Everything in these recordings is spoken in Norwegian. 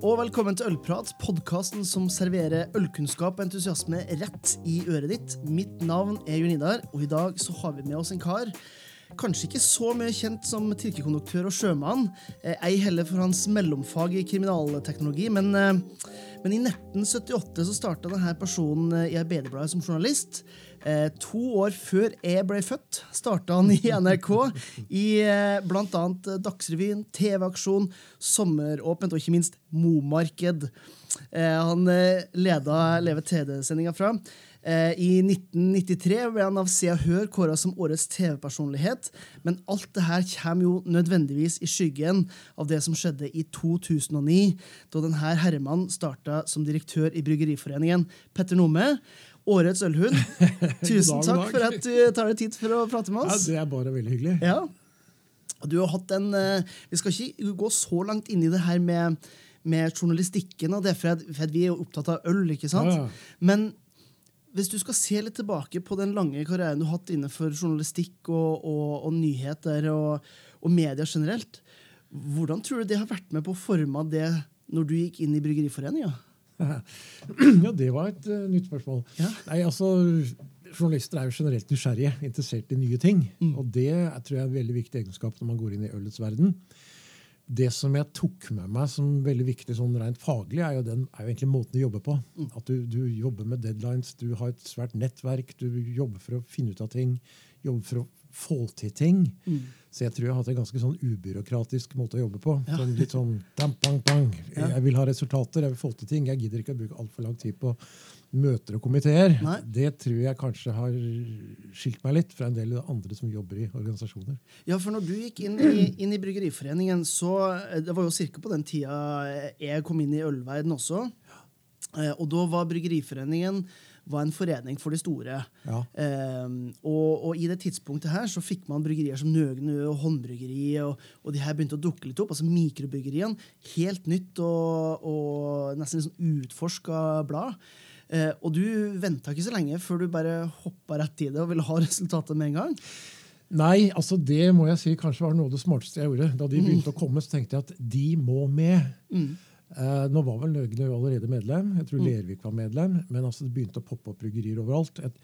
og velkommen til Ølprat, podkasten som serverer ølkunnskap og entusiasme rett i øret ditt. Mitt navn er Jon Idar, og i dag så har vi med oss en kar. Kanskje ikke så mye kjent som trikkekonduktør og sjømann, eh, ei heller for hans mellomfag i kriminalteknologi, men, eh, men i 1978 så starta denne personen eh, i Arbeiderbladet som journalist. Eh, to år før jeg ble født, starta han i NRK i eh, bl.a. Dagsrevyen, TV-aksjon, Sommeråpent og ikke minst Momarked. Eh, han eh, leda Leve TD-sendinga fra. Eh, I 1993 ble han av Se og Hør kåra som årets TV-personlighet, men alt det her kommer jo nødvendigvis i skyggen av det som skjedde i 2009, da denne herremannen starta som direktør i Bryggeriforeningen. Petter Nome, årets ølhund. Tusen takk for at du tar deg tid for å prate med Ja, oss. det er bare veldig hyggelig. Ja. Du har hatt en, eh, Vi skal ikke gå så langt inn i det her med, med journalistikken, og det for at, for at vi er jo opptatt av øl. ikke sant? Ja, ja. Men hvis du skal se litt tilbake på den lange karrieren du har hatt innenfor journalistikk og, og, og nyheter og, og media generelt, hvordan tror du det har vært med på å forme det når du gikk inn i Bryggeriforeninga? Ja, det var et uh, nytt spørsmål. Ja. Nei, altså, Journalister er jo generelt nysgjerrige, interessert i nye ting. Mm. Og det er, tror jeg er en veldig viktig egenskap når man går inn i ølets verden. Det som jeg tok med meg som veldig viktig sånn rent faglig, er jo, den, er jo egentlig måten du jobber på. Mm. At du, du jobber med deadlines, du har et svært nettverk, du jobber for å finne ut av ting, jobber for å få til ting. Mm. Så jeg tror jeg har hatt en ganske sånn ubyråkratisk måte å jobbe på. Ja. Sånn, litt sånn dam, bang, bang. Jeg vil ha resultater, jeg vil få til ting. Jeg gidder ikke å bruke altfor lang tid på møter og komiteer. Nei. Det tror jeg kanskje har skilt meg litt fra en del andre som jobber i organisasjoner. Ja, for når du gikk inn i, inn i Bryggeriforeningen, så eh, Det var jo ca. på den tida jeg kom inn i ølverden også. Eh, Og da var Bryggeriforeningen var en forening for de store. Ja. Eh, og, og i det tidspunktet her så fikk man bryggerier som Nøgnø og Håndbryggeri, og, og de her begynte å dukke litt opp. altså Mikrobryggeriene. Helt nytt og, og nesten litt sånn utforska blad. Eh, og du venta ikke så lenge før du bare hoppa rett i det og ville ha resultatet med en gang. Nei, altså det må jeg si kanskje var noe av det smarteste jeg gjorde. Da de begynte å komme, så tenkte jeg at de må med. Eh, nå var vel Nøgne allerede medlem. Jeg tror Lervik var medlem. Men altså det begynte å poppe opp bryggerier overalt. Et,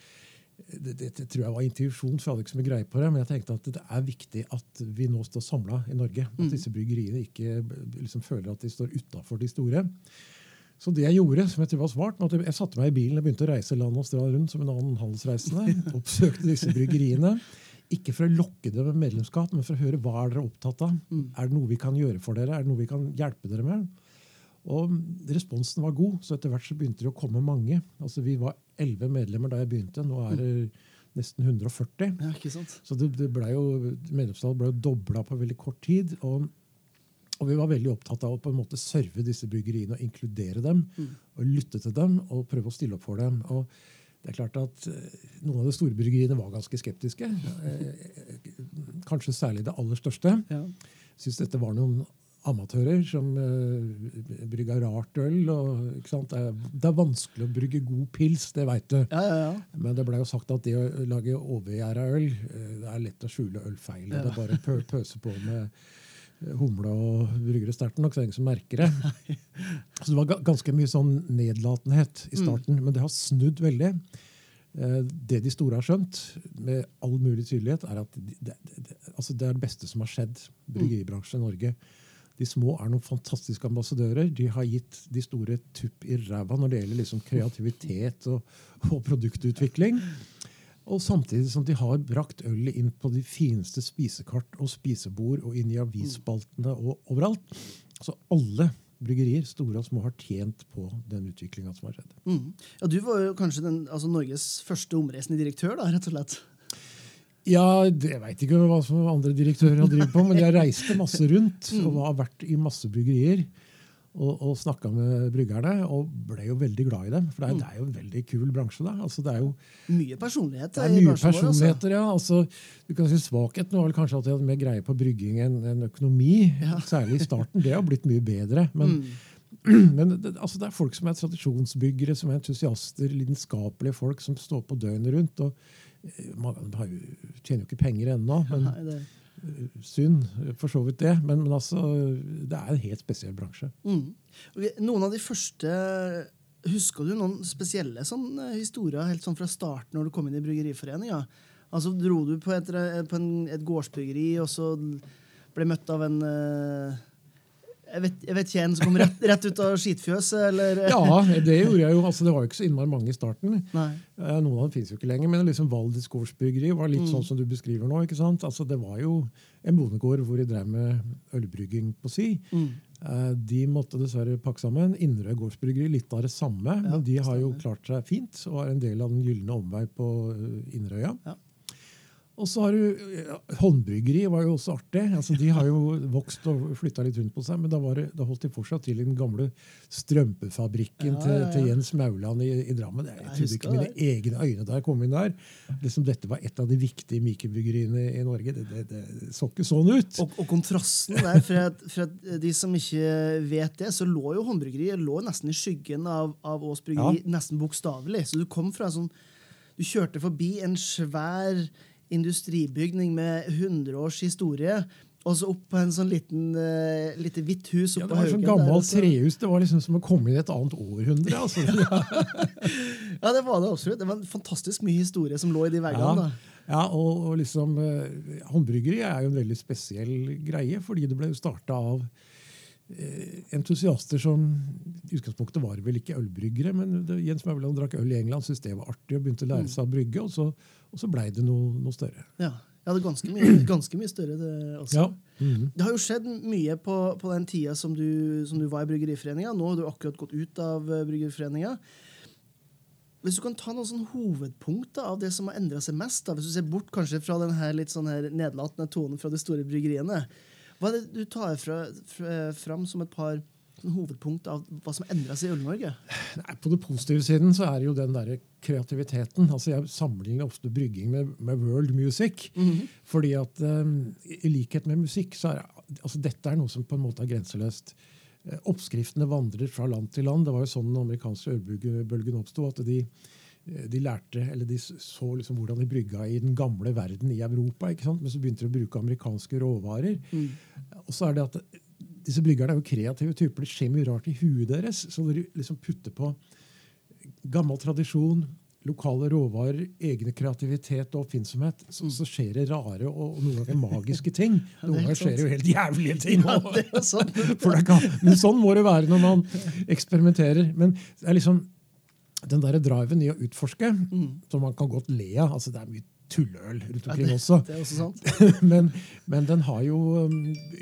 det, det, det tror jeg var intuisjon, for jeg hadde ikke så mye greie på det. Men jeg tenkte at det er viktig at vi nå står samla i Norge. At disse bryggeriene ikke liksom føler at de står utafor de store. Så det jeg gjorde, som jeg tror var smart, var at jeg satte meg i bilen og begynte å reise land og strand rundt som en annen handelsreisende. Oppsøkte disse bryggeriene. Ikke for å lokke dem med medlemskap, men for å høre hva er dere opptatt av. Er det noe vi kan gjøre for dere? Er det noe vi kan hjelpe dere med? Og responsen var god, så etter hvert så begynte det å komme mange. Altså Vi var elleve medlemmer da jeg begynte. Nå er det nesten 140. Ja, ikke sant? Så det, det ble jo, medlemstallet ble jo dobla på veldig kort tid. Og, og vi var veldig opptatt av å på en måte serve disse bryggeriene og inkludere dem. Og lytte til dem og prøve å stille opp for dem. Og det er klart at eh, Noen av de store bryggeriene var ganske skeptiske. Eh, Kanskje særlig det aller største. Ja. Syns dette var noen amatører som uh, brygger rart øl. Og? Det, er, det er vanskelig å brygge god pils, det veit du. Ja, ja, ja. Men det ble jo sagt at det å lage overgjæra øl, uh, det er lett å skjule ølfeil. Det er bare pø pøse på med eh, humle og bryggere sterkt nok, så er det ingen som merker det. Så det var ganske mye sånn nedlatenhet i starten, men det har snudd veldig. Det de store har skjønt, med all mulig tydelighet, er at det, det, det, altså det er det beste som har skjedd bryggeribransjen i Norge. De små er noen fantastiske ambassadører. De har gitt de store tupp i ræva når det gjelder liksom kreativitet og, og produktutvikling. Og samtidig som de har brakt ølet inn på de fineste spisekart og spisebord og inn i avisspaltene og overalt. Så alle bryggerier, store og små, har tjent på den utviklinga som har skjedd. Mm. ja, Du var jo kanskje den, altså Norges første omreisende direktør, da, rett og slett. Ja, Jeg veit ikke hva som andre direktører har drevet på, men jeg reiste masse rundt og har vært i masse bryggerier. Og, og snakka med bryggerne, og ble jo veldig glad i dem. For det er, det er jo en veldig kul bransje. da. Altså, det er jo Mye personlighet det er mye. Altså. personligheter, ja. Altså, du kan si Svakheten var vel kanskje at jeg hadde mer greie på brygging enn en økonomi. Ja. Særlig i starten. Det har blitt mye bedre. Men, Mm. men det, altså, det er folk som er tradisjonsbyggere, som er entusiaster, lidenskapelige folk som står på døgnet rundt. og eh, Man tjener jo ikke penger ennå, men, Nei, synd, for så vidt det. Men, men altså, det er en helt spesiell bransje. Mm. Noen av de første Husker du noen spesielle sånn, historier helt sånn fra starten når du kom inn i Bryggeriforeninga? Altså, dro du på, et, på en, et gårdsbryggeri og så ble møtt av en uh, jeg vet, jeg vet, ikke en som kom rett, rett ut av skitfjøset, eller? Ja, det gjorde jeg jo. Altså, det var jo ikke så innmari mange i starten. Nei. Eh, noen av dem fins jo ikke lenger. Men liksom Valdres gårdsbryggeri var litt mm. sånn som du beskriver nå. ikke sant? Altså, det var jo en bondegård hvor de drev med ølbrygging på si. Mm. Eh, de måtte dessverre pakke sammen. Indre gårdsbryggeri litt av det samme. Ja, men de har jo klart seg fint og er en del av den gylne omvei på eh, Inderøya. Ja. Og så har du ja, Håndbryggeri var jo også artig. Altså, de har jo vokst og flytta litt rundt på seg, men da, det, da, holdt de fortsatt til i den gamle strømpefabrikken ja, til, til, Jens Mauland i, i Drammen. Jeg, jeg trodde ikke mine det. egne øyne da jeg kom inn der. Liksom, dette var et av de viktige mikrobryggeriene i Norge. Det, det, det, så ikke sånn ut. Og, og kontrasten der, for at, for de som ikke vet det, så lå jo Håndbryggeriet lå nesten i skyggen av, av Ås Bryggeri, ja. nesten bokstavelig. Så du kom fra sånn Du kjørte forbi en svær industribygning med 100 års historie. Og så opp på en sånn liten, uh, lite hvitt hus ja, Det var sånn gammelt trehus. Det var liksom som å komme inn i et annet århundre. Altså. ja, det var det absolutt. Det var en fantastisk mye historie som lå i de veggene. Ja. Ja, og, og liksom, uh, Håndbryggeri er jo en veldig spesiell greie, fordi det ble starta av uh, entusiaster som i utgangspunktet var vel ikke ølbryggere, men det, Jens Mauland drakk øl i England, syntes det var artig og begynte å lære mm. seg å brygge. og så og så blei det noe, noe, større. Ja, ja det er ganske mye, ganske mye større, det også. Ja. Mm -hmm. Det har jo skjedd mye på, på den tida som du, som du, var i Bryggeriforeninga. Nå har du akkurat gått ut av uh, Bryggeriforeninga. Hvis du kan ta noen sånn hovedpunkter av det som har endra seg mest, da, hvis du ser bort kanskje fra den her litt sånn her nedlatende tonen fra de store bryggeriene, hva er det du tar fra, fra, fram som et par hovedpunkt av hva som endra seg i Øl-Norge? På det positive siden så er det jo den der kreativiteten. altså Jeg sammenligner ofte brygging med, med world music. Mm -hmm. fordi at um, i likhet med musikk så er altså dette er noe som på en måte er grenseløst. Eh, oppskriftene vandrer fra land til land. Det var jo sånn den amerikanske ølbølgen oppsto. at de eh, de lærte, eller de så liksom hvordan de brygga i den gamle verden i Europa. ikke sant? Men så begynte de å bruke amerikanske råvarer. Mm. Og så er det at disse bryggerne er jo kreative typer. Det skjer mye rart i huet deres. Så når de liksom putter på gammel tradisjon, lokale råvarer, egne kreativitet og oppfinnsomhet, så, så skjer det rare og, noen ganger magiske ting. Noen ganger skjer det jo helt jævlige ting. Ja, det sånn. kan, men sånn må det være når man eksperimenterer. Men det er liksom den der driven i å utforske, mm. som man kan godt le av altså Det er mye tulløl rundt omkring ja, det, også. Det er også sant. men, men, den har jo um,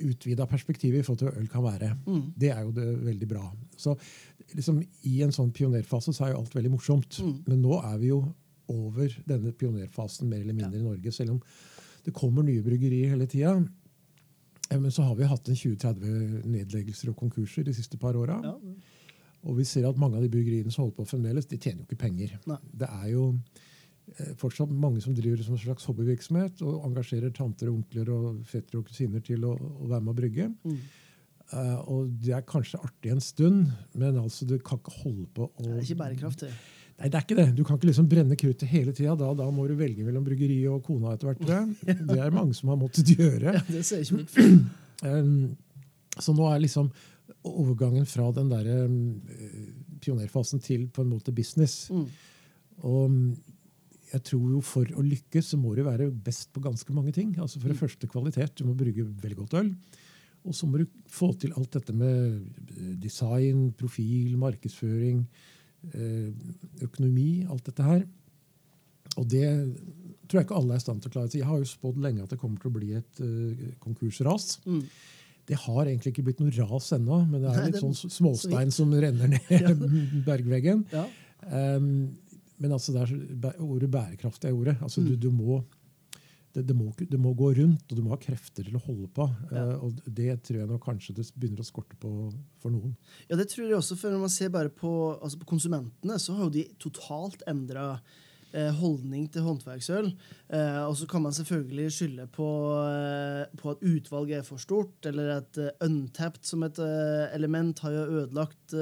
utvida perspektiv i forhold til hva øl kan være. Mm. Det er jo det veldig bra. Så liksom, I en sånn pionerfase så er jo alt veldig morsomt. Mm. Men nå er vi jo over denne pionerfasen mer eller mindre ja. i Norge. Selv om det kommer nye bryggerier hele tida. Eh, men så har vi hatt en 20-30 nedleggelser og konkurser de siste par åra. Ja. Og vi ser at mange av de bryggeriene som holder på fremdeles, de tjener jo ikke penger. Nei. Det er jo fortsatt mange som driver som en slags hobbyvirksomhet og engasjerer tanter, onkler og fettere og kusiner til å, å, være med å brygge. Mm. Uh, og det er kanskje artig en stund, men altså du kan ikke holde på å Det er ikke bærekraftig. Nei, det er ikke det. Du kan ikke liksom brenne kruttet hele tida. Da, da, må du velge mellom bryggeri og kona etter hvert. ja. Det er mange som har måttet gjøre. Ja, det ser ikke ut. um, så nå er liksom overgangen fra den der um, pionerfasen til på en måte business. Mm. Og jeg tror jo For å lykkes så må du være best på ganske mange ting. Altså For det mm. første kvalitet. Du må brygge veldig godt øl. Og så må du få til alt dette med eh, design, profil, markedsføring, eh, økonomi. Alt dette her. Og det tror jeg ikke alle er i stand til å klare. Jeg har jo spådd lenge at det kommer til å bli et uh, konkursras. Mm. Det har egentlig ikke blitt noe ras ennå, men det er litt sånn småstein som renner ned bergveggen. Ja. Um, men altså er, ordet bærekraftig er ordet. Altså, mm. du, du må, det, det, må, det, må, gå rundt, og du må ha krefter til å holde på. Ja. Uh, og Det tror jeg nok kanskje det begynner å skorte på for noen. Ja, det tror jeg også, for Når man ser bare på, altså på konsumentene, så har jo de totalt endra eh, holdning til håndverksøl. Eh, og så kan man selvfølgelig skylde på, på at utvalget er for stort, eller at untapped som et element har jo ødelagt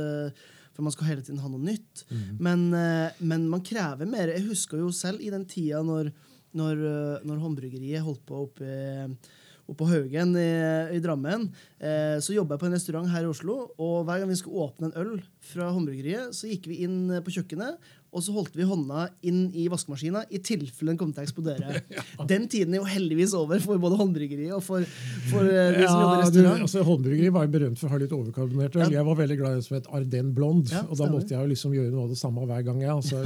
for man skal hele tiden ha noe nytt. Mm. Men, eh, men, man krever mer. Jeg husker jo selv i den tida når, når, eh, når håndbryggeriet holdt på oppe, oppe på Haugen i, i Drammen. Eh, så jobba jeg på en restaurant her i Oslo, og hver gang vi skulle åpne en øl fra håndbryggeriet, så gikk vi inn på kjøkkenet og så holdt vi hånda inn i vaskemaskina i tilfelle den kom til å eksplodere. ja. Den tiden er jo heldigvis over for både håndbryggeriet og for, for uh, de som jobber i restaurant. Du, altså, håndbryggeri var jo berømt for å ha litt overkarbonert øl. Ja. Jeg var veldig glad i det som het Arden Blond, ja, og da måtte jeg jo liksom gjøre noe av det samme hver gang. jeg. Altså,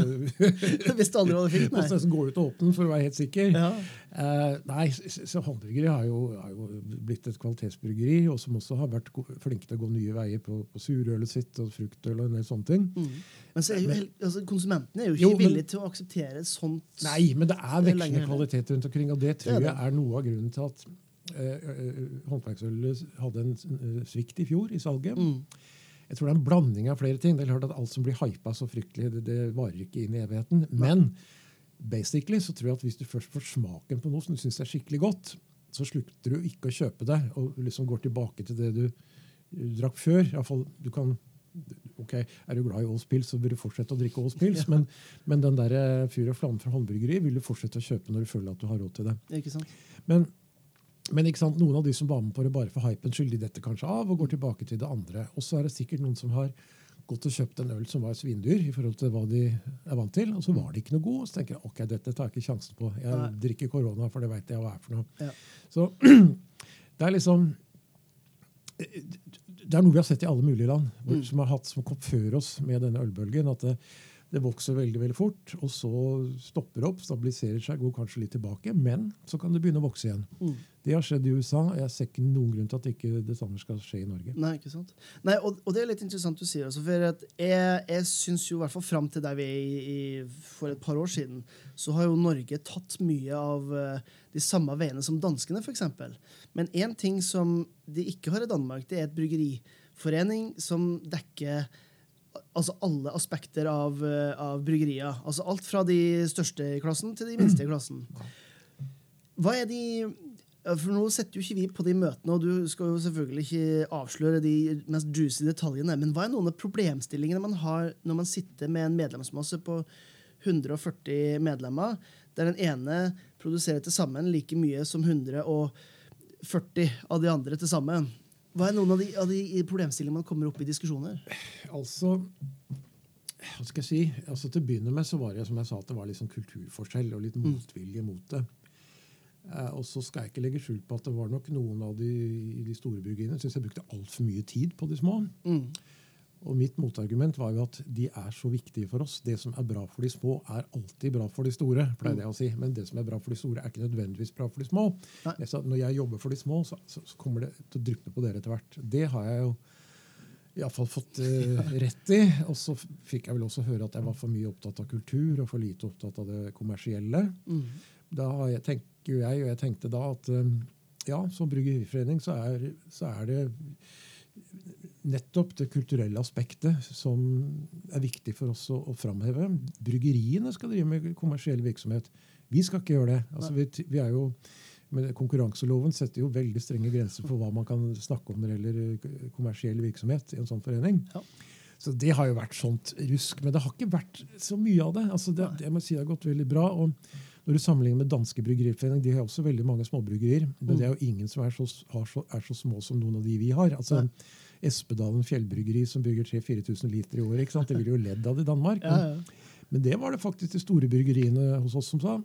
Hvis du aldri hadde fikk, nei. Måtte nesten gå ut og åpne den for å være helt sikker. Uh, nei, så Håndbryggeri har jo, har jo, blitt et kvalitetsbryggeri, og som også har vært flinke til å gå nye veier på, på surølet sitt og fruktøl og en del sånne ting. Mm. Men så er jo, altså, konsumentene er jo ikke jo, men, villige til å akseptere sånt. Nei, men det er vekslende kvalitet rundt omkring, og det tror det er jeg er noe av grunnen til at uh, håndverksølet hadde en svikt i fjor i salget. Mm. Jeg tror det er en blanding av flere ting. Det er klart at Alt som blir hypa så fryktelig, det, det varer ikke inn i evigheten. Men basically så tror jeg at hvis du først får smaken på noe som du syns er skikkelig godt, så slutter du ikke å kjøpe det og liksom går tilbake til det du, du drakk før. I fall, du kan, ok, Er du glad i Åls pils, så bør du fortsette å drikke Åls pils. Ja. Men, men, den der eh, fyr og flamme fra håndbryggeri vil du fortsette å kjøpe når du føler at du har råd til det. Ikke sant? Men, men ikke sant, noen av de som var med på det bare for hypens skyld, de detter kanskje av og går tilbake til det andre. Og så er det sikkert noen som har gått og kjøpt en øl som var svindyr i forhold til hva de er vant til, og så var det ikke noe god. Og så tenker jeg ok, dette tar jeg ikke sjansen på. Jeg Nei. drikker korona, for det veit jeg hva er for noe. Ja. Så det er liksom Det er noe vi har sett i alle mulige land, mm. som har hatt som kom før oss med denne ølbølgen. at det, det vokser veldig veldig fort, og så stopper det opp, stabiliserer seg, går kanskje litt tilbake, men så kan det begynne å vokse igjen. Mm. Det har skjedd i USA. og Jeg ser ikke noen grunn til at ikke det samme skal skje i Norge. Nei, ikke sant? Nei, og, og det er litt interessant du sier. Altså, for jeg, jeg syns jo i hvert fall fram til der vi er i, i, for et par år siden, så har jo Norge tatt mye av uh, de samme veiene som danskene, f.eks. Men én ting som de ikke har i Danmark, det er et bryggeriforening som dekker altså alle aspekter av, uh, av bryggeria. Altså alt fra de største i klassen til de minste i klassen. Hva er de for Nå setter jo ikke vi på de møtene, og du skal jo selvfølgelig ikke avsløre de mest juicy detaljene, men hva er noen av problemstillingene man har når man sitter med en medlemsmasse på 140 medlemmer, der den ene produserer til sammen like mye som 140 av de andre til sammen? Hva er noen av de, av de problemstillingene man kommer opp i diskusjoner? Altså, hva skal jeg si? Altså, til å begynne med så var det som jeg sa, at det var litt sånn kulturforskjell og litt mm. motvilje mot det. Eh, og så skal jeg ikke legge skjul på at det var nok noen av de, de store bryggeriene syns jeg brukte altfor mye tid på de små. Mm. Og mitt motargument var jo at de er så viktige for oss. Det som er bra for de små, er alltid bra for de store. pleide jeg å si. Men det som er bra for de store, er ikke nødvendigvis bra for de små. Når jeg jobber for de små, så, så, kommer det til å dryppe på dere etter hvert. Det har jeg jo iallfall fått uh, rett i. Og så fikk jeg vel også høre at jeg var for mye opptatt av kultur og for lite opptatt av det kommersielle. Mm. Da har jeg tenker jeg, og jeg tenkte da at um, ja, som bryggeriforening så er, så er det nettopp det kulturelle aspektet som er viktig for oss å, å framheve. Bryggeriene skal drive med kommersiell virksomhet. Vi skal ikke gjøre det. Altså, vi, vi, er jo, men Konkurranseloven setter jo veldig strenge grenser for hva man kan snakke om når det gjelder kommersiell virksomhet i en sånn forening. Ja. Så det har jo vært sånt rusk. Men det har ikke vært så mye av det. Altså det, jeg må si det har gått veldig bra. og når du sammenligner med danske bryggeriforening, de har også veldig mange småbryggerier. Men mm. det er jo ingen som er så, så, er så, små som noen av de vi har. Altså, Espedalen fjellbryggeri som bygger 3000-4000 liter i året. Det ville jo ledd av i Danmark. Men, men, det var det faktisk de store bryggeriene hos oss som sa.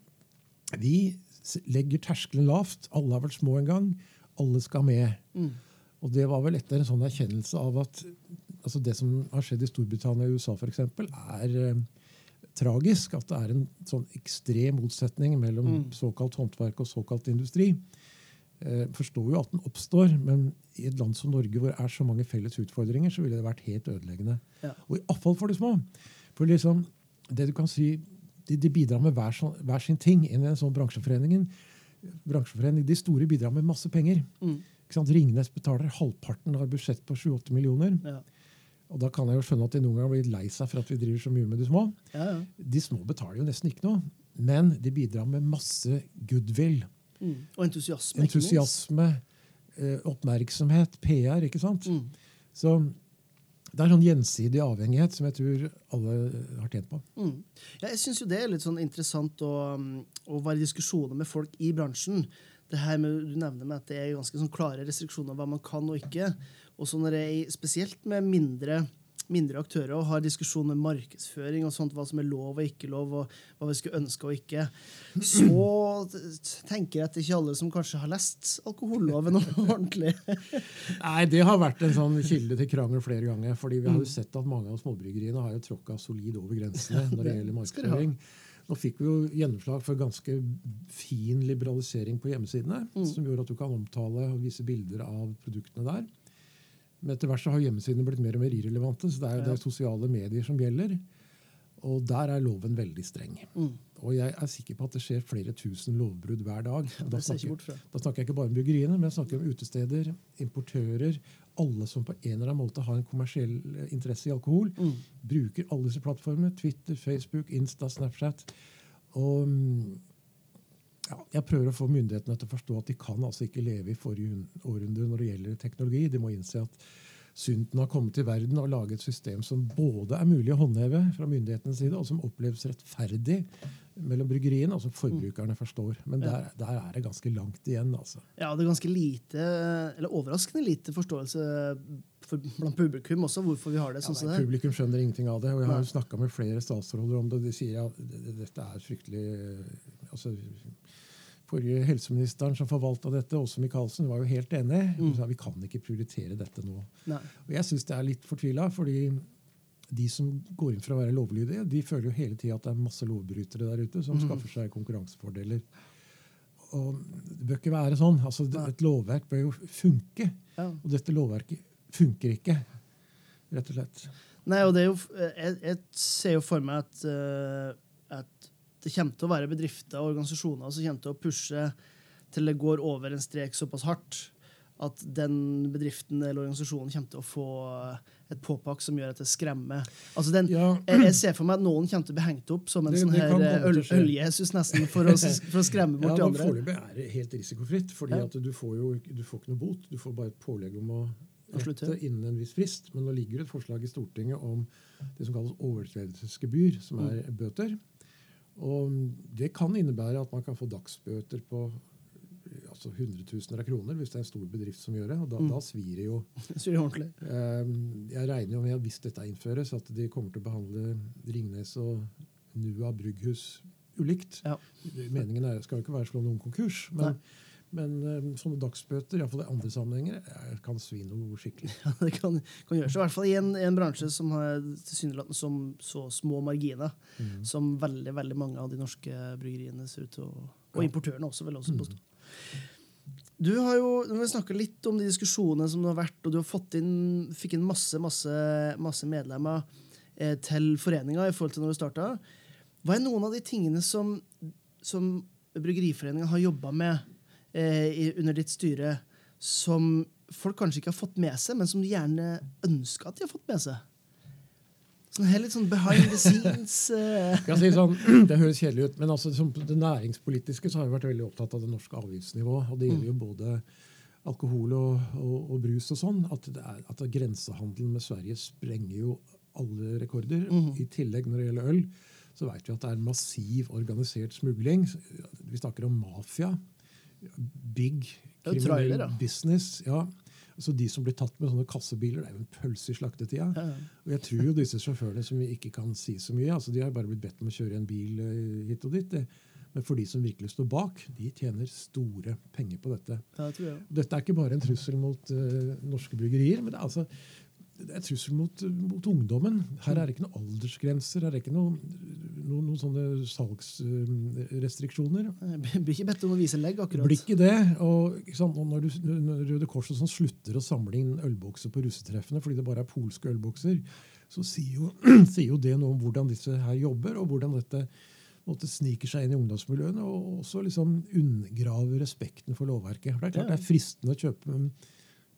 Vi legger terskelen lavt. Alle har vært små en gang. Alle skal med. Mm. Og det var vel etter en sånn erkjennelse av at altså det som har skjedd i Storbritannia og USA, eksempel, er eh, tragisk at det er en sånn ekstrem motsetning mellom mm. såkalt håndverk og såkalt industri. Eh, forstår jo at den oppstår, men i et land som Norge hvor det er så mange felles utfordringer, så ville det vært helt ødeleggende. Ja. Og iallfall for de små. For liksom, det du kan si, De, de bidrar med hver, hver, sin ting inn i en sånn bransjeforening. De store bidrar med masse penger. Mm. Ringnes betaler halvparten av budsjett på 7-8 millioner. Ja. Og da kan jeg jo skjønne at de noen ganger blir lei seg for at vi driver så mye med de små. Ja, ja. De små betaler jo nesten ikke noe, men de bidrar med masse goodwill. Mm. Og entusiasme. Entusiasme, eh, oppmerksomhet, PR. ikke sant? Mm. Så det er sånn gjensidig avhengighet som jeg tror alle har tjent på. Mm. Ja, jeg syns det er litt sånn interessant å, å være i diskusjoner med folk i bransjen det her med, Du nevner med at det er ganske sånn klare restriksjoner hva man kan og ikke. Og så når jeg, Spesielt med mindre, mindre aktører og har diskusjon med markedsføring og sånt, hva som er lov og ikke lov, og hva vi skulle ønske og ikke, så tenker jeg at det ikke alle som kanskje har lest alkoholloven ordentlig. Nei, Det har vært en sånn kilde til krangel flere ganger. fordi vi har jo sett at mange av småbryggeriene har jo tråkka solid over grensene når det gjelder markedsføring. Nå fikk vi jo gjennomslag for ganske fin liberalisering på hjemmesidene, som gjorde at du kan omtale og vise bilder av produktene der. Men etter hvert så har hjemmesidene blitt mer og mer irrelevante, så det er det er sosiale medier som gjelder. Og der er loven veldig streng. Og jeg er sikker på at det skjer flere tusen lovbrudd hver dag. Da snakker, da snakker jeg ikke bare om byggeriene, men jeg snakker om utesteder, importører, alle som på en eller annen måte har en kommersiell eh, interesse i alkohol. Bruker alle disse plattformene. Twitter, Facebook, Insta, Snapchat. Og mm, ja, jeg prøver å få myndighetene til å forstå at de kan altså ikke leve i forrige århundre når det gjelder teknologi. De må innse at synden har kommet til verden og laget et system som både er mulig å håndheve fra myndighetenes side, og som oppleves rettferdig mellom bryggeriene, og som forbrukerne forstår. Men der, der er det ganske langt igjen. altså. Ja, det er ganske lite, eller overraskende lite forståelse for, blant publikum også, hvorfor vi har det sånn som ja, det er. publikum skjønner ingenting av det. og Jeg har jo snakka med flere statsråder om det. og De sier at ja, dette er fryktelig altså, Forrige helseministeren som forvalta dette, også Michaelsen, var jo helt enig. Hun sa vi kan ikke prioritere dette nå. Nei. Og Jeg syns det er litt fortvila, fordi de som går inn for å være lovlydige, de føler jo hele tida at det er masse lovbrytere der ute som skaffer seg konkurransefordeler. Og Det bør ikke være sånn. Altså, Et lovverk bør jo funke. Ja. Og dette lovverket funker ikke, rett og slett. Nei, og det er jo, jeg, jeg ser jo for meg at, uh, at det kommer til å være bedrifter og organisasjoner som kommer til å pushe til det går over en strek såpass hardt at den bedriften eller organisasjonen kommer til å få et påpakk som gjør at det skremmer. Altså den, Ja. jeg, ser for meg at noen kommer til å bli hengt opp som en Det- sånn det her eh, øl, øljesus nesten, for å, for å skremme Ja, bort de nå andre. Foreløpig er det helt risikofritt, fordi Ja. at du får jo du får ikke noe bot. Du får bare et pålegg om å rette innen en viss frist. Men nå ligger det et forslag i Stortinget om det som kalles overtredelsesgebyr, som er Mm. bøter. Og det kan innebære at man kan få dagsbøter på altså hundretusener av kroner hvis det er en stor bedrift som gjør det. Og da, Mm. da svir det jo. Svir ordentlig. Eh, Jeg regner jo med at hvis dette innføres, at de kommer til å behandle Ringnes og Nua brygghus ulikt. Ja. Meningen er, skal jo ikke være å slå noen konkurs, men, men eh, sånne dagsbøter iallfall i andre sammenhenger, kan svi noe skikkelig. Ja, det kan, kan gjøres. I hvert fall i en, en bransje som har tilsynelatende som så små marginer Mm. som veldig veldig mange av de norske bryggeriene ser ut til å Og Ja. importørene også, vil jeg også Mm. Du har jo, vi snakka litt om de diskusjonene som du har vært, og du har fått inn, fikk inn masse, masse, masse medlemmer eh, til foreninga i forhold til når du starta. Hva er noen av de tingene som, som Bryggeriforeninga har jobba med eh, i, under ditt styre, som folk kanskje ikke har fått med seg, men som de gjerne ønsker at de har fått med seg? Sånn her litt sånn behind the scenes. Eh. Si sånn, Det høres kjedelig ut, men altså, som det næringspolitiske så har vi vært veldig opptatt av det norske avgiftsnivået. Og det gjelder jo både alkohol og, og, og brus og sånn. At, det er, at grensehandelen med Sverige sprenger jo alle rekorder. I tillegg når det gjelder øl, så vet vi at det er massiv organisert smugling. Vi snakker om mafia. Big ja. business. ja. så De som blir tatt med sånne kassebiler, det er jo en pølse i slaktetida. Ja, ja. Og jeg tror jo disse sjåførene som vi ikke kan si så mye, altså de har bare blitt bedt om å kjøre en bil eh, hit og dit. Men for de som virkelig står bak, de tjener store penger på dette. Ja, det tror jeg. Dette er ikke bare en trussel mot uh, norske bryggerier, men det er altså det er trussel mot, mot ungdommen. Her er det ikke noen aldersgrenser, her er det ikke noen, noen, noen sånne salgsrestriksjoner. Blir ikke bedt om å vise legg, akkurat. Blir ikke det. Og, ikke og når, du, når Røde Kors sånn slutter å samle inn ølbokser på russetreffene fordi det bare er polske ølbokser, så sier jo, sier jo det noe om hvordan disse her jobber, og hvordan dette måtte sniker seg inn i ungdomsmiljøene og også liksom undergraver respekten for lovverket. Det er klart det er fristende å kjøpe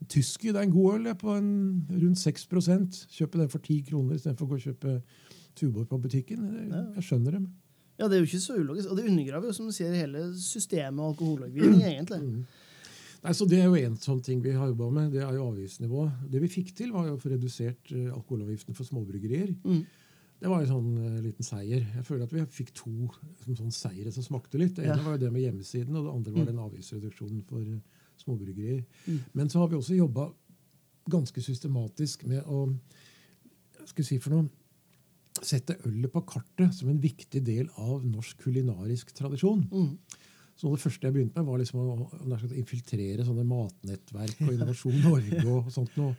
Tyski, det er en god øl jeg, på en, rundt 6% Kjøpe den for 10 kroner istedenfor å gå og kjøpe Tuborg på butikken. Jeg, jeg skjønner dem. Ja, det er jo ikke så ulogisk. Og det undergraver jo, som du sier, hele systemet og alkohollovgivning, egentlig. Nei, så Det er jo en sånn ting vi har jobba med. Det er jo avgiftsnivå. Det vi fikk til, var jo å få redusert eh, alkoholavgiften for småbryggerier. Mm. Det var en sånn uh, liten seier. Jeg føler at vi fikk to som sånn seire som smakte litt. Det ene ja. var jo det med hjemmesiden, og det andre var mm. den avgiftsreduksjonen for uh, småbryggerier. Mm. Men så har vi også jobba ganske systematisk med å skal si for noe, sette ølet på kartet som en viktig del av norsk kulinarisk tradisjon. Mm. Så det første jeg begynte med, var liksom å, å infiltrere sånne matnettverk og Innovasjon Norge. og sånt noe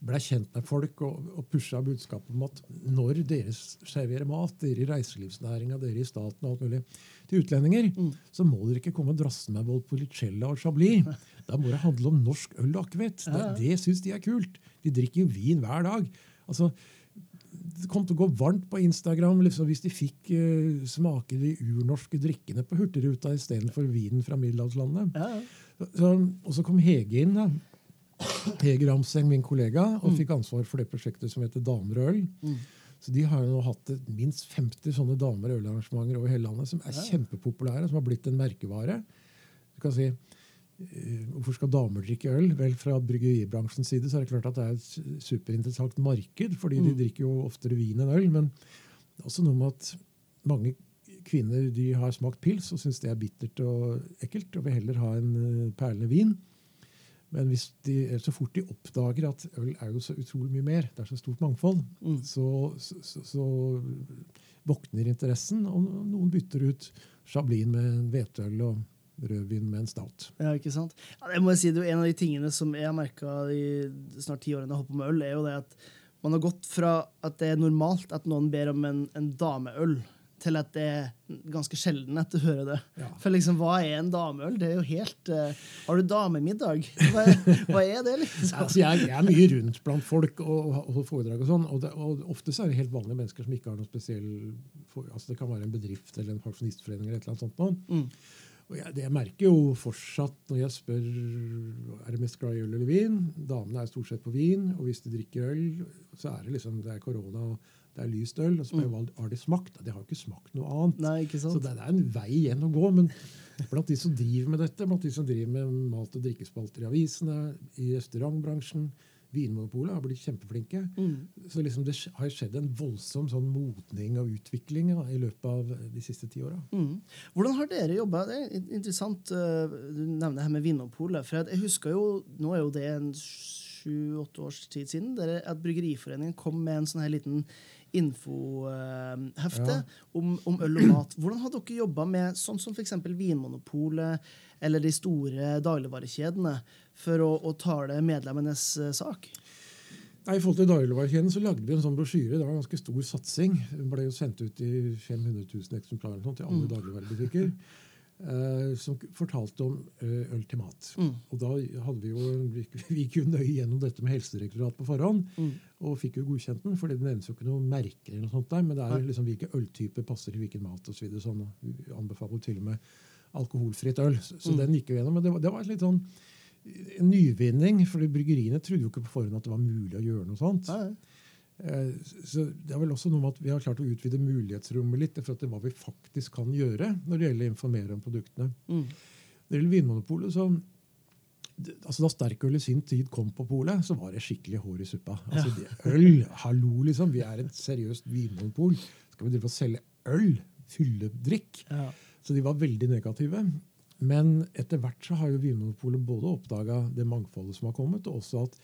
ble kjent med folk og, og pusha budskapet om at når dere serverer mat, dere i reiselivsnæringa, dere i staten og alt mulig, til utlendinger, mm. så må dere ikke komme og drasse med Volpolicella og Chablis. Da må det handle om norsk øl og akevitt. Det, det syns de er kult. De drikker jo vin hver dag. Altså, det kom til å gå varmt på Instagram liksom, hvis de fikk uh, smake de urnorske drikkene på Hurtigruta istedenfor vinen fra middelhavslandet. Ja. Så, og så kom Hege inn. da. Hege Ramseng, min kollega, og mm. fikk ansvar for det prosjektet som heter Damer og øl. Mm. Så De har jo nå hatt minst 50 sånne damer- og ølarrangementer over hele landet som er ja. kjempepopulære, som har blitt en merkevare. Du kan si, uh, Hvorfor skal damer drikke øl? Vel, Fra bryggeribransjens side så er det klart at det er et superinteressant marked, fordi mm. de drikker jo oftere vin enn øl. Men det er også noe med at mange kvinner de har smakt pils og syns det er bittert og ekkelt, og vil heller ha en uh, perlende vin. Men de, så fort de oppdager at øl er jo så utrolig mye mer, det er så stort mangfold, mm. så, så, så, våkner interessen, og noen bytter ut Chablin med en hvetøl og rødvin med en stout. Ja, ikke sant? Ja, det må jeg si, det er En av de tingene som jeg har merka de snart ti årene jeg har holdt på med øl, er jo det at man har gått fra at det er normalt at noen ber om en, en dameøl, til at det er ganske sjelden at du hører det. Ja. For liksom, hva er en dameøl? Det er jo helt uh, Har du damemiddag? Hva, hva er det? liksom? Altså, jeg, jeg, er mye rundt blant folk og og foredrag og sånn. Og, det, og, ofte så er det helt vanlige mennesker som ikke har noe spesiell altså Det kan være en bedrift eller en pensjonistforening eller et eller annet sånt. Noe. Mm. Og jeg, det jeg merker jo fortsatt når jeg spør er det mest glad i øl eller vin. Damene er stort sett på vin, og hvis de drikker øl, så er det liksom det er korona. og det er lyst øl. Og så spør jeg, mm. har det smakt? Det har jo ikke smakt noe annet. Nei, ikke sant? Så det, er en vei igjen å gå. Men blant de som driver med dette, blant de som driver med mat- og drikkespalter i avisene, i restaurantbransjen, Vinmonopolet har blitt kjempeflinke. Mm. Så liksom det har skjedd en voldsom sånn modning og utvikling i løpet av de siste ti åra. Mm. Hvordan har dere jobba? Det er interessant uh, du nevner det her med Vinmonopolet. For jeg husker jo, Nå er jo det en sju-åtte års tid siden der, at Bryggeriforeningen kom med en sånn her liten infohefte ja. om, om, øl og mat. Hvordan har dere jobba med sånn som f.eks. Vinmonopolet eller de store dagligvarekjedene for å, å tale medlemmenes uh, sak? Nei, I forhold til dagligvarekjeden så lagde vi en sånn brosjyre. Det var en ganske stor satsing. Den ble jo sendt ut i 500 000 eksemplarer til alle mm. dagligvarebutikker. Uh, som fortalte om uh, øl til mat. Mm. Og da hadde Vi jo, vi, vi gikk jo nøye gjennom dette med Helsedirektoratet på forhånd. Mm. Og fikk jo godkjent den, for det nevnes jo ikke noe merker, eller noe sånt der, men det er liksom hvilke øltyper passer til hvilken mat osv. Så sånn, vi anbefaler til og med alkoholfritt øl. Så, så mm. den gikk jo gjennom. Men det var, det var litt sånn en nyvinning, for bryggeriene trodde jo ikke på forhånd at det var mulig å gjøre noe sånt. Nei. Eh, så Det er vel også noe med at vi har klart å utvide mulighetsrommet litt for at det er hva vi faktisk kan gjøre når det gjelder å informere om produktene. Mm. Når det gjelder Vinmonopolet, så altså Da sterkøl i sin tid kom på polet, så var det skikkelig hår i suppa. Altså, det, øl, hallo, liksom. Vi er et seriøst vinmonopol. Skal vi drive og selge øl? Fylledrikk? Ja. Så de var veldig negative. Men etter hvert så har jo Vinmonopolet både oppdaga det mangfoldet som har kommet, og også at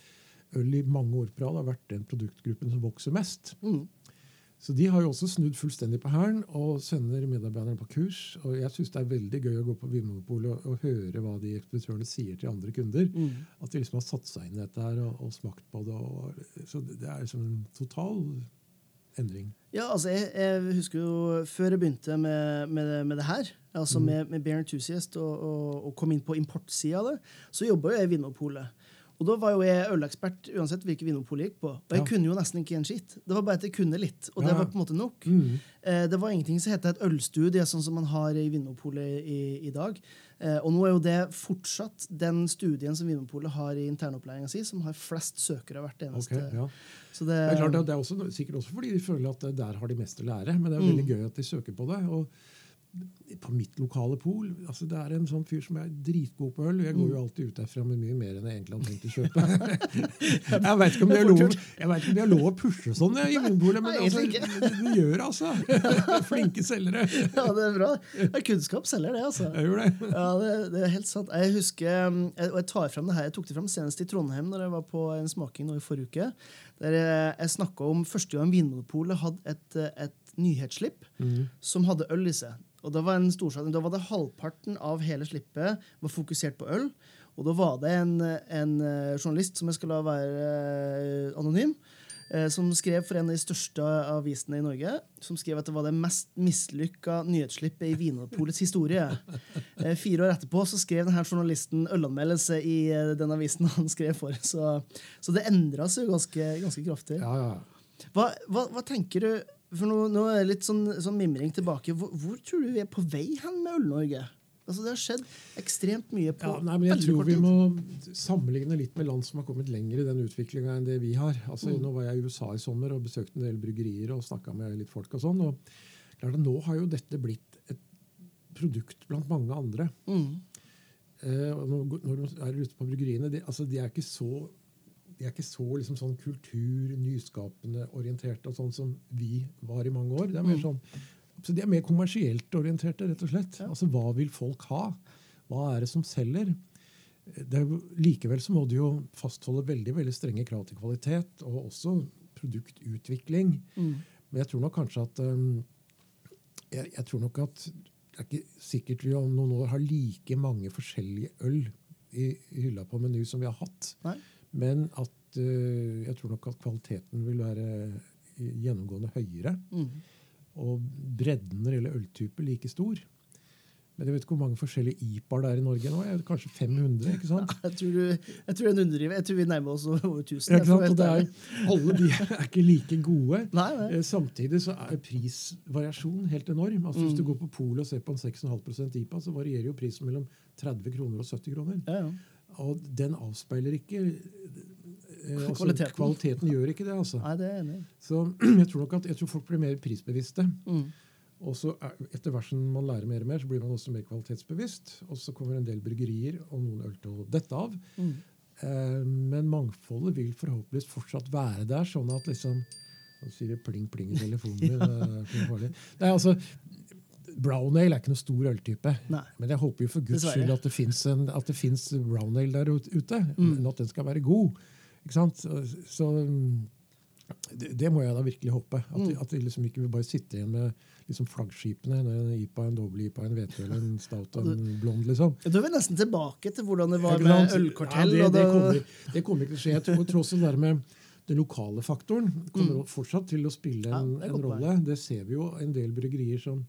øl i mange år på rad har vært den produktgruppen som vokser mest. Mm. Så de har jo også snudd fullstendig på hælen og sender medarbeiderne på kurs. Og jeg syns det er veldig gøy å gå på Vinmonopolet og, og, høre hva de ekspeditørene sier til andre kunder. Mm. At de liksom har satt seg inn i dette her og, og smakt på det. Og, så det er liksom en total endring. Ja, altså jeg, jeg husker jo før jeg begynte med, med, med det her, altså mm. med, med Bear Enthusiast og, og, og kom inn på importsida av det, så jobba jeg i Vinmonopolet. Og da var jo jeg ølekspert uansett hvilket vinopol jeg gikk på. Og jeg ja. kunne jo nesten ikke en skitt. Det var bare at jeg kunne litt, og ja. det var på en måte nok. Mm. Eh, det var ingenting som het et ølstudie, sånn som man har i Vinmonopolet i, i, dag. Eh, og nå er jo det fortsatt den studien som Vinmonopolet har i internopplæringa si, som har flest søkere hvert eneste okay, ja. det, det, er klart, det er også, sikkert også fordi de føler at der har de mest å lære, men det er mm. veldig gøy at de søker på det. og på mitt lokale pol altså Det er en sånn fyr som er dritgod på øl. Jeg går jo alltid ut derfra med mye mer enn jeg egentlig hadde tenkt å kjøpe. jeg veit ikke om det er lov, jeg å pushe sånn i Vinmonopolet, men altså, det, gjør det, altså. Flinke selgere. Ja, det er bra. Ja, kunnskap selger det, altså. Jeg gjør det. Ja, det, det er helt sant. Jeg husker, um, jeg, og jeg tar frem det her, jeg tok det frem senest i Trondheim når jeg var på en smaking nå i forrige uke. Der jeg, snakka om første gang Vinmonopolet hadde et, et nyhetsslipp som hadde øl i seg. Og Da var, da var det halvparten av hele slippet var fokusert på øl. Og da var det en, en eh, journalist som jeg skal la være eh, anonym, eh, som skrev for en av de største avisene i Norge, som skrev at det var det mest mislykka nyhetsslippet i Vinopolets historie. Fire år etterpå så skrev denne journalisten ølanmeldelse i den avisen han skrev for. Så, så det endra seg jo ganske, ganske kraftig. Ja, ja. Hva, hva, hva tenker du For nå, nå er det litt sånn, sånn mimring tilbake. Hvor, hvor tror du vi er på vei hen med Øl-Norge? Altså, det har skjedd ekstremt mye på Ja, nei, men jeg tror vi må sammenligne litt med land som har kommet lenger i den utviklinga enn det vi har. Altså, Mm. Nå var jeg i USA i sommer og besøkte en del bryggerier og snakka med litt folk. og sånn, og klart at Nå har jo dette blitt et produkt blant mange andre. Mm. Eh, når, når du er ute på bryggeriene, de, altså, de er ikke så de er ikke så liksom, sånn kultur, nyskapende orienterte og sånn som vi var i mange år. Det er Mm. mer sånn, så De er mer kommersielt orienterte, rett og slett. Altså, Hva vil folk ha? Hva er det som selger? Det er likevel så må du jo fastholde veldig veldig strenge krav til kvalitet, og også produktutvikling. Mm. Men jeg tror nok kanskje at um, jeg, jeg tror nok at det er ikke sikkert vi om noen år har like mange forskjellige øl i, i hylla på Meny som vi har hatt. Nei. Men at uh, jeg tror nok at kvaliteten vil være gjennomgående høyere. Mm. Og bredden når det gjelder øltyper, like stor. Men jeg vet ikke hvor mange forskjellige IPA-er det er i Norge nå. Er det Kanskje 500? ikke sant? Jeg tror, du, jeg tror er en underdriver. Jeg tror vi nærmer oss over 1000. Ja, ikke sant? Og det er, alle de er ikke like gode. Nei, nei. Eh, Samtidig så er prisvariasjonen helt enorm. Altså Hvis du går på polet og ser på en 6,5% IPA, så varierer jo prisen mellom 30 kroner og 70 kroner. Ja, ja. Og den avspeiler ikke eh, altså, Kvaliteten. kvaliteten. gjør ikke det, altså. Nei, det er enig. Så jeg tror nok at jeg tror folk blir mer prisbevisste. Mm. Og så er- etter hvert som man lærer mer og mer, så blir man også mer kvalitetsbevisst. Og så kommer en del bryggerier og noen øl til å dette av. Mm. Eh, men mangfoldet vil forhåpentligvis fortsatt være der, sånn at liksom Nå sier det pling, pling i telefonen min. farlig. Nei, altså, Brown ale er ikke noe stor øltype. Nei. Men jeg håper jo for guds skyld at det fins finnes brown ale der ute. Mm. Men at den skal være god. Ikke sant? Så, så det, det må jeg da virkelig håpe. At, Mm. vi- at vi liksom ikke vil bare sitte igjen med liksom flaggskipene. En IPA, en doble IPA, en hvetøl, en stout og en blond. liksom. Da er vi nesten tilbake til hvordan det var med ølkartell. Ja, det, det, kommer, det kommer ikke til å skje. Jeg tror alt det der med den lokale faktoren kommer Mm. fortsatt til å spille en, er en rolle. Det ser vi jo en del bryggerier som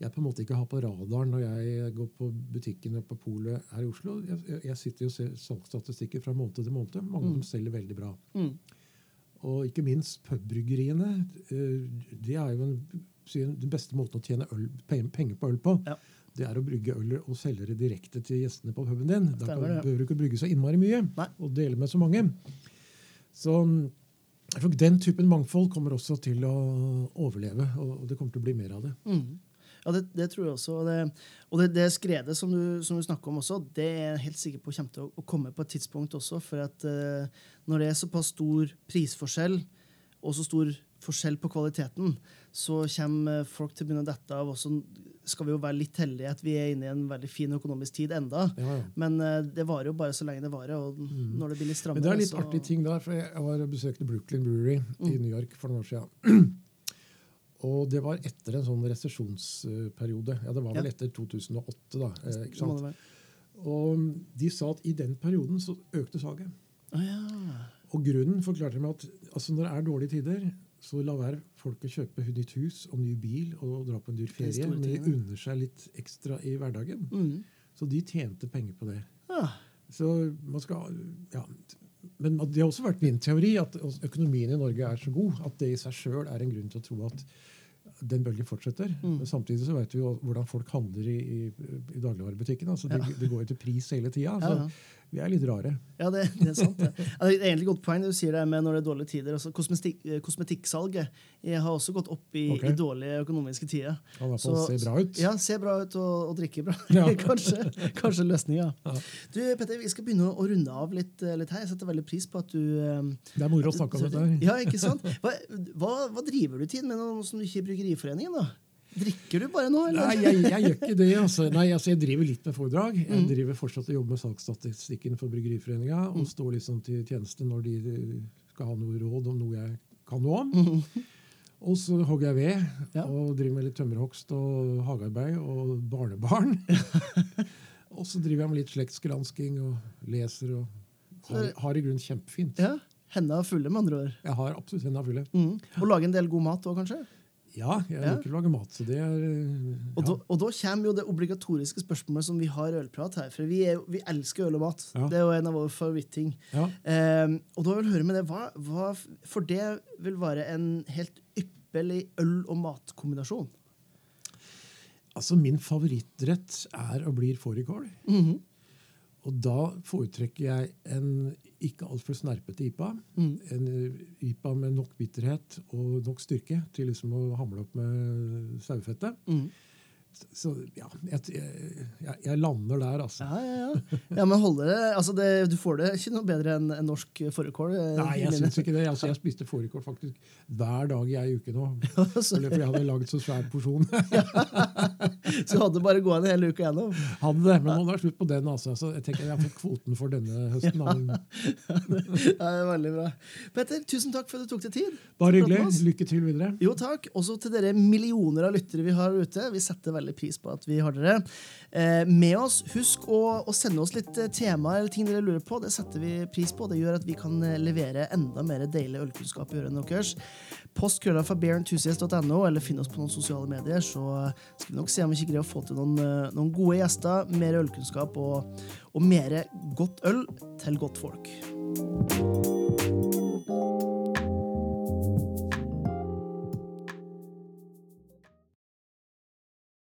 jeg på en måte ikke har på radaren når jeg går på butikken og på polet her i Oslo. Jeg, jeg- sitter jo og ser salgsstatistikker fra måned til måned. Mange av dem selger veldig bra. Mm. Og ikke minst pubbryggeriene. eh, Det er jo en, den beste måten å tjene øl, penger på øl på. Ja. Det er å brygge øl og selge det direkte til gjestene på puben din. Da kan, behøver du ikke brygge så innmari mye Nei. og dele med så mange. Så mm, Den typen mangfold kommer også til å overleve, og det kommer til å bli mer av det. Mm. Ja, det, det tror jeg også. Og det, og det, det skredet som du, som du snakker om også, det er jeg helt sikker på kommer til å, å komme på et tidspunkt også. For at eh, når det er såpass stor prisforskjell, og så stor forskjell på kvaliteten, så kommer folk til å begynne å dette av. Og så skal vi jo være litt heldige at vi er inne i en veldig fin økonomisk tid enda. Ja, ja. Men uh, det varer jo bare så lenge det varer. Og når det blir litt strammere Men det er litt så- artig ting der, for jeg var besøkte Brooklyn Brewery i Mm. New York for noen år siden. Og det var etter en sånn resesjonsperiode. Ja, det var vel Ja. etter 2008, da. Eh, ikke sant? Og de sa at i den perioden så økte salget. Ah, ja. Og grunnen forklarte de med at altså når det er dårlige tider, så la være folk å kjøpe nytt hus og ny bil og dra på en dyr er ferie, men de unner seg litt ekstra i hverdagen. Mm. Så de tjente penger på det. ja. Så man skal, ja, men det har også vært min teori at økonomien i Norge er så god at det i seg sjøl er en grunn til å tro at den bølgen fortsetter. Mm. Samtidig så vet vi jo hvordan folk handler i, i, i dagligvarebutikken. Altså de, Ja. de går til pris hele tida. Ja, ja. Vi er litt rare. Ja, det, det er sant. Det. Ja, det er egentlig godt poeng det du sier det med når det er dårlige tider. Altså, kosmetikk, kosmetikksalget jeg har også gått opp i, okay. i dårlige økonomiske tider. Kan i hvert fall se bra ut. Ja, se bra ut og, og drikke bra. Ja. kanskje, kanskje løsninga. Ja. Du, Petter, vi skal begynne å runde av litt, eh, litt her. Jeg setter veldig pris på at du eh, Det er moro å snakke om dette. her. Ja, ikke sant? Hva, hva, hva driver du til med nå som du ikke er i Bryggeriforeningen? da? Drikker du bare nå, eller? Nei, jeg, jeg gjør ikke det. Altså. Nei, altså, jeg driver litt med foredrag. Mm. Jeg driver fortsatt og jobber med salgsstatistikken for Bryggeriforeninga. Og står liksom til tjeneste når de skal ha noe råd om noe jeg kan noe om. Og så hogger jeg ved Mm. Ja. og driver med litt tømmerhogst og hagearbeid og barnebarn. og så driver jeg med litt slektsgransking og leser og har, har i grunnen kjempefint. Ja, Henda fulle, med andre ord. Jeg har absolutt henda fulle. Mm. Og lage en del god mat òg, kanskje? Ja, jeg Ja. liker å lage mat, så det er ja. Og, da, og da kommer jo det obligatoriske spørsmålet som vi har i ølprat her. For vi, er, vi elsker øl og mat. Ja. Det er jo en av våre favorittting. Eh, og da vil jeg høre med det, hva, hva For det vil være en helt ypperlig øl- og matkombinasjon. Altså, min favorittrett er og blir fårikål. Mhm. Og da foretrekker jeg en ikke altfor snerpete IPA. Mm. En eh, IPA med nok bitterhet og nok styrke til liksom å hamle opp med sauefettet. Mhm. Så ja, jeg, jeg, jeg lander der, altså. Ja, ja, ja. ja men holder det, altså det, Du får det ikke noe bedre enn en norsk fårikål. eh, Nei, jeg i syns ikke det. Altså, jeg spiste fårikål faktisk hver dag i ei uke nå. Eller fordi jeg hadde laget så svær porsjon. Så du hadde bare gående hele uka gjennom. hadde det, Men nå er slutt på den. altså. Så jeg tenker jeg har fått kvoten for denne høsten. Ja. Ja, det er veldig bra. Petter, tusen takk for at du tok deg tid. Bare hyggelig. Lykke til videre. Jo, takk. Også til dere millioner av lyttere vi har ute. Vi setter veldig pris på at vi har dere eh, med oss. Husk å, å sende oss litt eh, temaer eller ting dere lurer på. Det setter vi pris på. Det gjør at vi kan eh, levere enda mer deilig ølkunnskap i ørene deres. Post krølla fra bearenthusiast.no, eller finn oss på noen sosiale medier, så skal vi nok se om vi ikke greier å få til noen, noen gode gjester, mer ølkunnskap og, og mer godt øl til godt folk.